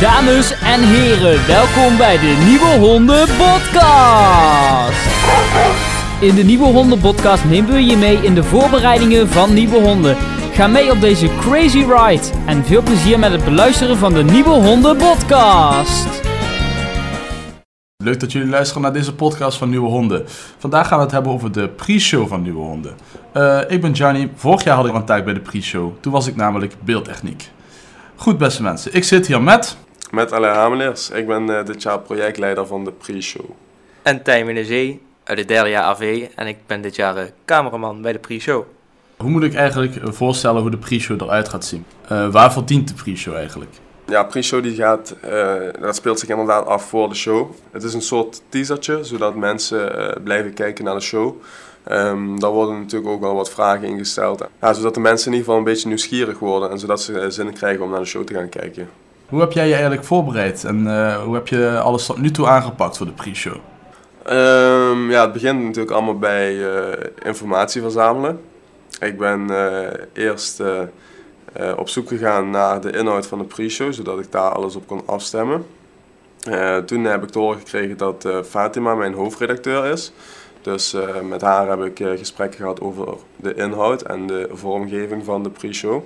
Dames en heren, welkom bij de Nieuwe Honden Podcast. In de Nieuwe Honden Podcast nemen we je mee in de voorbereidingen van nieuwe honden. Ga mee op deze crazy ride en veel plezier met het beluisteren van de Nieuwe Honden Podcast. Leuk dat jullie luisteren naar deze podcast van Nieuwe Honden. Vandaag gaan we het hebben over de pre-show van Nieuwe Honden. Uh, ik ben Johnny. Vorig jaar had ik een taak bij de pre-show. Toen was ik namelijk beeldtechniek. Goed, beste mensen. Ik zit hier met... Met Alain Hameleers. Ik ben uh, dit jaar projectleider van de pre-show. En Tijmen de Zee uit het derde jaar AV. En ik ben dit jaar uh, cameraman bij de pre-show. Hoe moet ik eigenlijk voorstellen hoe de pre-show eruit gaat zien? waarvoor dient de pre-show eigenlijk? Ja, pre-show die gaat, uh, dat speelt zich inderdaad af voor de show. Het is een soort teasertje, zodat mensen uh, blijven kijken naar de show. Um, daar worden natuurlijk ook wel wat vragen ingesteld. Ja, zodat de mensen in ieder geval een beetje nieuwsgierig worden en zodat ze zin krijgen om naar de show te gaan kijken. Hoe heb jij je eigenlijk voorbereid en uh, hoe heb je alles tot nu toe aangepakt voor de pre-show? Um, ja, het begint natuurlijk allemaal bij informatie verzamelen. Ik ben eerst uh, op zoek gegaan naar de inhoud van de pre-show, zodat ik daar alles op kon afstemmen. Toen heb ik te horen gekregen dat Fatima mijn hoofdredacteur is. Dus met haar heb ik gesprekken gehad over de inhoud en de vormgeving van de pre-show.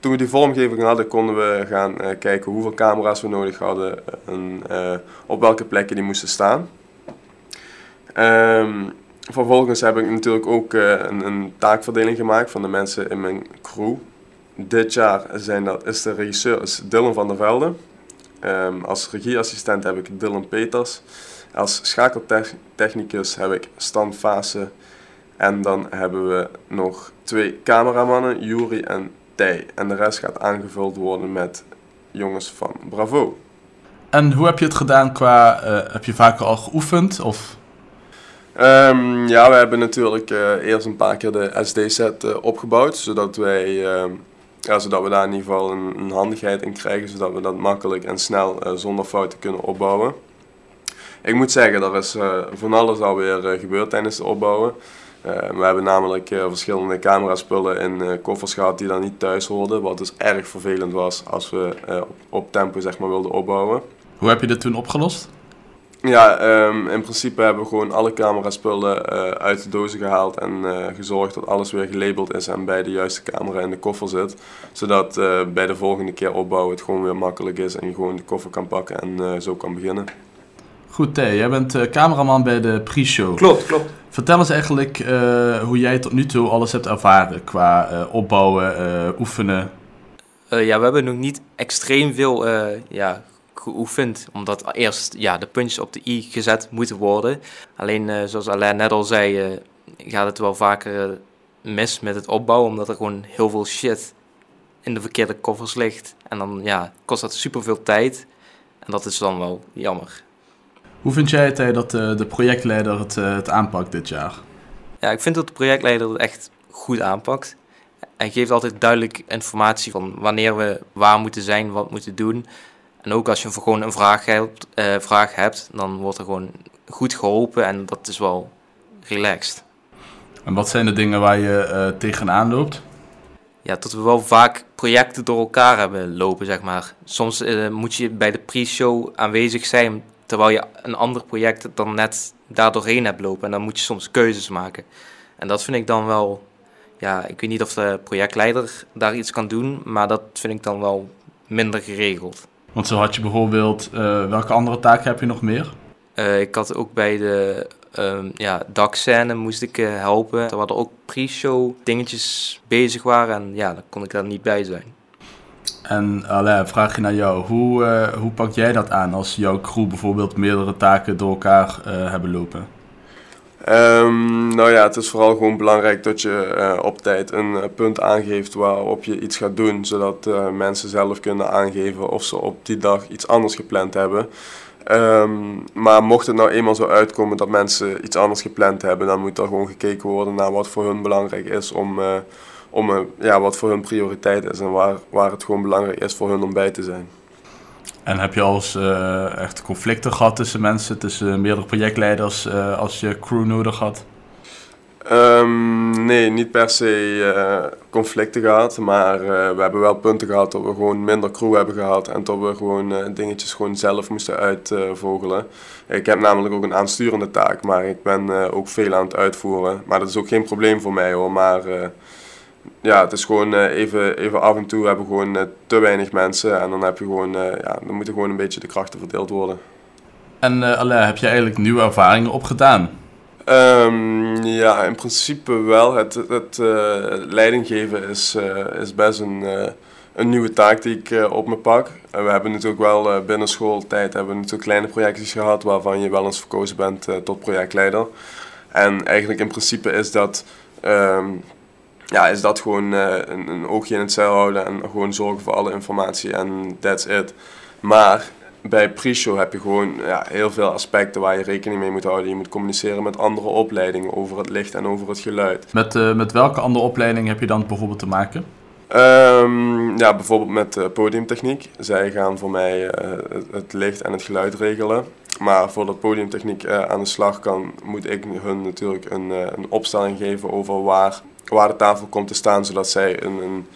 Toen we die vormgeving hadden, konden we gaan kijken hoeveel camera's we nodig hadden en op welke plekken die moesten staan. Um, vervolgens heb ik natuurlijk ook een, een taakverdeling gemaakt van de mensen in mijn crew dit jaar zijn dat, is de regisseur is Dylan van der Velde. Um, als regieassistent heb ik Dylan Peters. Als schakeltechnicus heb ik Stan Fase. En dan hebben we nog twee cameramannen, Juri en En de rest gaat aangevuld worden met jongens van Bravo. En hoe heb je het gedaan qua, uh, heb je vaker al geoefend? Of? Um, ja, we hebben natuurlijk uh, eerst een paar keer de SD-set uh, opgebouwd, zodat wij ehm, ja, zodat we daar in ieder geval een, een, handigheid in krijgen, zodat we dat makkelijk en snel zonder fouten kunnen opbouwen. Ik moet zeggen, er is van alles alweer gebeurd tijdens het opbouwen. We hebben namelijk verschillende cameraspullen in koffers gehad die dan niet thuis hoorden, wat dus erg vervelend was als we op, op tempo zeg maar, wilden opbouwen. Hoe heb je dit toen opgelost? Ja, um, in principe hebben we gewoon alle cameraspullen uh, uit de dozen gehaald en uh, gezorgd dat alles weer gelabeld is en bij de juiste camera in de koffer zit. Zodat uh, bij de volgende keer opbouwen het gewoon weer makkelijk is en je gewoon de koffer kan pakken en zo kan beginnen. Goed, Thee, jij bent cameraman bij de pre-show. Klopt, klopt. Vertel eens eigenlijk hoe jij tot nu toe alles hebt ervaren qua opbouwen, oefenen. ja, we hebben nog niet extreem veel ja, geoefend. Omdat eerst ja, de puntjes op de i gezet moeten worden. Alleen zoals Alain net al zei, gaat het wel vaker mis met het opbouwen. Omdat er gewoon heel veel shit in de verkeerde koffers ligt. En dan ja, kost dat super veel tijd. En dat is dan wel jammer. Hoe vind jij het dat de projectleider het, het aanpakt dit jaar? Ja, ik vind dat de projectleider het echt goed aanpakt. Hij geeft altijd duidelijk informatie van wanneer we waar moeten zijn, wat moeten doen. En ook als je gewoon een vraag hebt, uh, vraag hebt, dan wordt er gewoon goed geholpen en dat is wel relaxed. En wat zijn de dingen waar je uh, tegenaan loopt? Ja, dat we wel vaak projecten door elkaar hebben lopen, zeg maar. Soms uh, moet je bij de pre-show aanwezig zijn, terwijl je een ander project dan net daar doorheen hebt lopen. En dan moet je soms keuzes maken. En dat vind ik dan wel, ja, ik weet niet of de projectleider daar iets kan doen, maar dat vind ik dan wel minder geregeld. Want zo had je bijvoorbeeld, uh, welke andere taken heb je nog meer? Uh, ik had ook bij de um, ja, dakscène moest ik uh, helpen. Er waren ook pre-show dingetjes bezig waren en ja, dan kon ik daar niet bij zijn. En Alain, vraag je naar jou. Hoe, hoe pak jij dat aan als jouw crew bijvoorbeeld meerdere taken door elkaar hebben lopen? Um, nou ja, het is vooral gewoon belangrijk dat je uh, op tijd een punt aangeeft waarop je iets gaat doen, zodat mensen zelf kunnen aangeven of ze op die dag iets anders gepland hebben. Um, maar mocht het nou eenmaal zo uitkomen dat mensen iets anders gepland hebben, dan moet er gewoon gekeken worden naar wat voor hun belangrijk is om, om ja, wat voor hun prioriteit is en waar, waar het gewoon belangrijk is voor hun om bij te zijn. En heb je al eens uh, echt conflicten gehad tussen mensen, tussen meerdere projectleiders, uh, als je crew nodig had? Ehm, nee, niet per se uh, conflicten gehad, maar we hebben wel punten gehad dat we gewoon minder crew hebben gehad en dat we gewoon dingetjes gewoon zelf moesten uitvogelen. ik heb namelijk ook een aansturende taak, maar ik ben ook veel aan het uitvoeren. Maar dat is ook geen probleem voor mij hoor, maar ja, het is gewoon even, even af en toe hebben we gewoon te weinig mensen en dan heb je gewoon, ja, dan moeten gewoon een beetje de krachten verdeeld worden. En uh, heb je eigenlijk nieuwe ervaringen opgedaan? Um, ja, in principe wel. Het, het uh, leidinggeven is, uh, is best een, uh, een nieuwe taak die ik op me pak. we hebben natuurlijk wel binnen schooltijd hebben we natuurlijk kleine projectjes gehad waarvan je wel eens verkozen bent tot projectleider. En eigenlijk in principe is dat, um, ja, is dat gewoon een, een oogje in het zeil houden en gewoon zorgen voor alle informatie en that's it. Maar bij pre-show heb je gewoon ja, heel veel aspecten waar je rekening mee moet houden. Je moet communiceren met andere opleidingen over het licht en over het geluid. Met, uh, met welke andere opleiding heb je dan bijvoorbeeld te maken? Um, ja, bijvoorbeeld met uh, podiumtechniek. Zij gaan voor mij uh, het licht en het geluid regelen. Maar voordat podiumtechniek aan de slag kan, moet ik hun natuurlijk een, een opstelling geven over waar, waar de tafel komt te staan, zodat zij een, een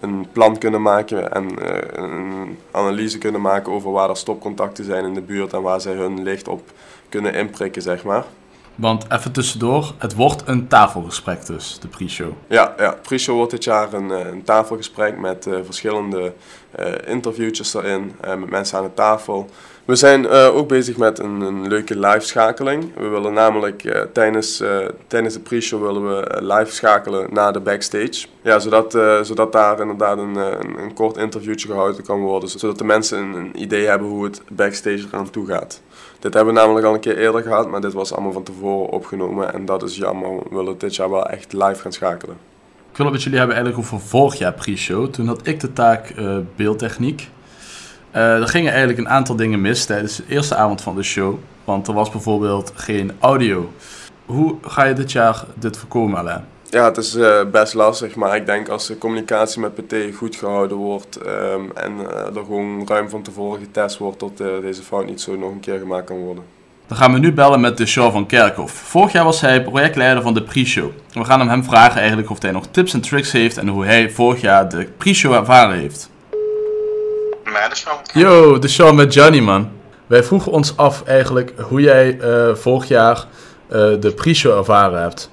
een plan kunnen maken en uh, een analyse kunnen maken over waar er stopcontacten zijn in de buurt en waar zij hun licht op kunnen inprikken, zeg maar. Want even tussendoor, het wordt een tafelgesprek dus, de pre-show. Ja, ja pre-show wordt dit jaar een, eh, een tafelgesprek met uh, verschillende interviewtjes erin, met mensen aan de tafel. We zijn uh, ook bezig met een, een, leuke live schakeling. We willen namelijk tijdens, tijdens de pre-show willen we live schakelen naar de backstage. Ja, zodat, zodat daar inderdaad een, een, een, kort interviewtje gehouden kan worden. Zodat de mensen een, een, idee hebben hoe het backstage eraan toe gaat. Dit hebben we namelijk al een keer eerder gehad, maar dit was allemaal van tevoren opgenomen. En dat is jammer. We willen dit jaar wel echt live gaan schakelen. Wil wat jullie hebben eigenlijk over vorig jaar pre-show. Toen had ik de taak beeldtechniek. Uh, er gingen eigenlijk een aantal dingen mis tijdens de eerste avond van de show. Want er was bijvoorbeeld geen audio. Hoe ga je dit jaar dit voorkomen, Alain? Ja, het is uh, best lastig, maar ik denk als de communicatie met PT goed gehouden wordt um, en uh, er gewoon ruim van tevoren getest wordt tot deze fout niet zo nog een keer gemaakt kan worden. Dan gaan we nu bellen met de show van Kerkhoff. Vorig jaar was hij projectleider van de pre-show. We gaan hem vragen eigenlijk of hij nog tips en tricks heeft en hoe hij vorig jaar de pre-show ervaren heeft. Yo, de show met Johnny, man. Wij vroegen ons af eigenlijk hoe jij uh, vorig jaar uh, de pre-show ervaren hebt.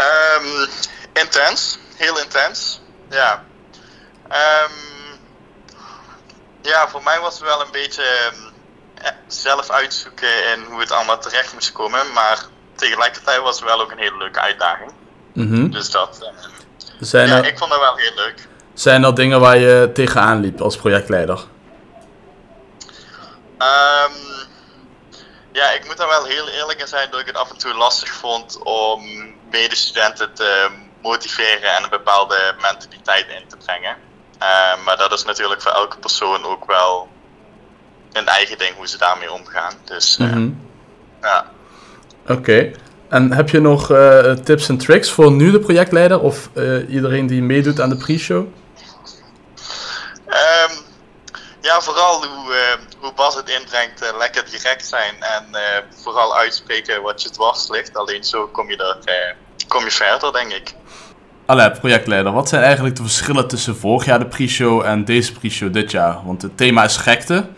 Um, intens. Heel intens. Ja. Um, ja, voor mij was het wel een beetje um, zelf uitzoeken en hoe het allemaal terecht moest komen. Maar tegelijkertijd was het wel ook een hele leuke uitdaging. Mm -hmm. Dus dat... Uh, Zijn ja, er... ik vond het wel heel leuk. Zijn er dingen waar je tegenaan liep als projectleider? Um, ja, ik moet daar wel heel eerlijk in zijn dat ik het af en toe lastig vond om medestudenten te motiveren en een bepaalde mentaliteit in te brengen. Uh, maar dat is natuurlijk voor elke persoon ook wel een eigen ding hoe ze daarmee omgaan. Dus mm -hmm. ja. Oké. Okay. En heb je nog uh, tips en tricks voor nu de projectleider of uh, iedereen die meedoet aan de pre-show? Um, ja, vooral hoe, uh, hoe Bas het inbrengt, uh, lekker direct zijn en uh, vooral uitspreken wat je dwars ligt. Alleen zo kom je, er, kom je verder, denk ik. Allee, projectleider, wat zijn eigenlijk de verschillen tussen vorig jaar de pre-show en deze pre-show dit jaar? Want het thema is gekte,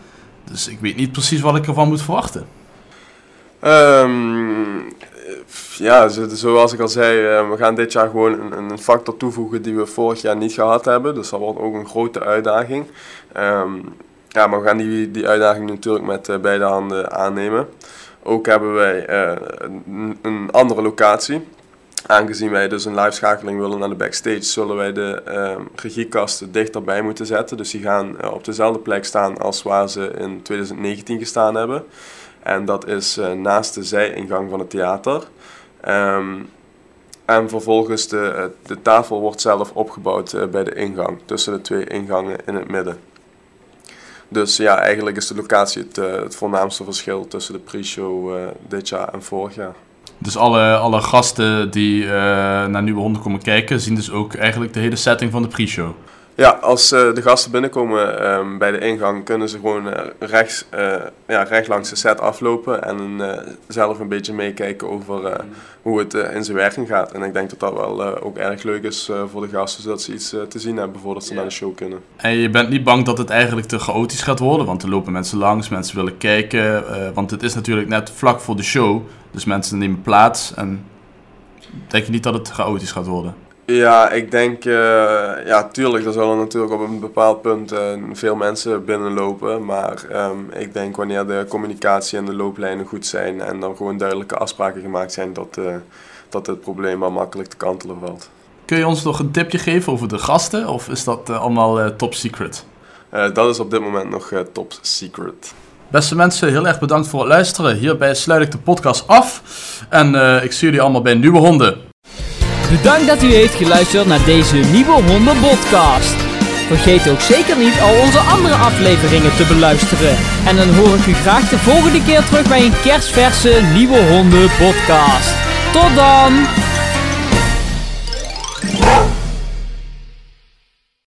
dus ik weet niet precies wat ik ervan moet verwachten. Um, ja, zoals ik al zei, we gaan dit jaar gewoon een, factor toevoegen die we vorig jaar niet gehad hebben. Dus dat wordt ook een grote uitdaging. Um, ja, maar we gaan die, die uitdaging natuurlijk met uh, beide handen aannemen. Ook hebben wij een, een, andere locatie. Aangezien wij dus een live schakeling willen naar de backstage, zullen wij de uh, regiekasten dichterbij moeten zetten. Dus die gaan op dezelfde plek staan als waar ze in 2019 gestaan hebben. En dat is naast de zijingang van het theater. Um, en vervolgens de, de tafel wordt zelf opgebouwd bij de ingang, tussen de twee ingangen in het midden. Dus ja, eigenlijk is de locatie het, het voornaamste verschil tussen de pre-show dit jaar en vorig jaar. Dus alle, alle gasten die naar Nieuwe Honden komen kijken, zien dus ook eigenlijk de hele setting van de pre-show? Ja, als uh, de gasten binnenkomen um, bij de ingang, kunnen ze gewoon uh, rechts, uh, ja, recht langs de set aflopen en zelf een beetje meekijken over hoe het in zijn werking gaat. En ik denk dat dat wel ook erg leuk is voor de gasten, zodat ze iets te zien hebben voordat ze naar de show kunnen. En je bent niet bang dat het eigenlijk te chaotisch gaat worden, want er lopen mensen langs, mensen willen kijken, want het is natuurlijk net vlak voor de show, dus mensen nemen plaats en denk je niet dat het chaotisch gaat worden? Ja, ik denk, uh, ja, tuurlijk, er zullen natuurlijk op een bepaald punt uh, veel mensen binnenlopen. Maar um, ik denk wanneer de communicatie en de looplijnen goed zijn en dan gewoon duidelijke afspraken gemaakt zijn, dat, uh, dat het probleem wel makkelijk te kantelen valt. Kun je ons nog een tipje geven over de gasten of is dat allemaal top secret? dat is op dit moment nog top secret. Beste mensen, heel erg bedankt voor het luisteren. Hierbij sluit ik de podcast af. En ik zie jullie allemaal bij Nieuwe Honden. Bedankt dat u heeft geluisterd naar deze Nieuwe Honden podcast. Vergeet ook zeker niet al onze andere afleveringen te beluisteren. En dan hoor ik u graag de volgende keer terug bij een kerstverse Nieuwe Honden podcast. Tot dan!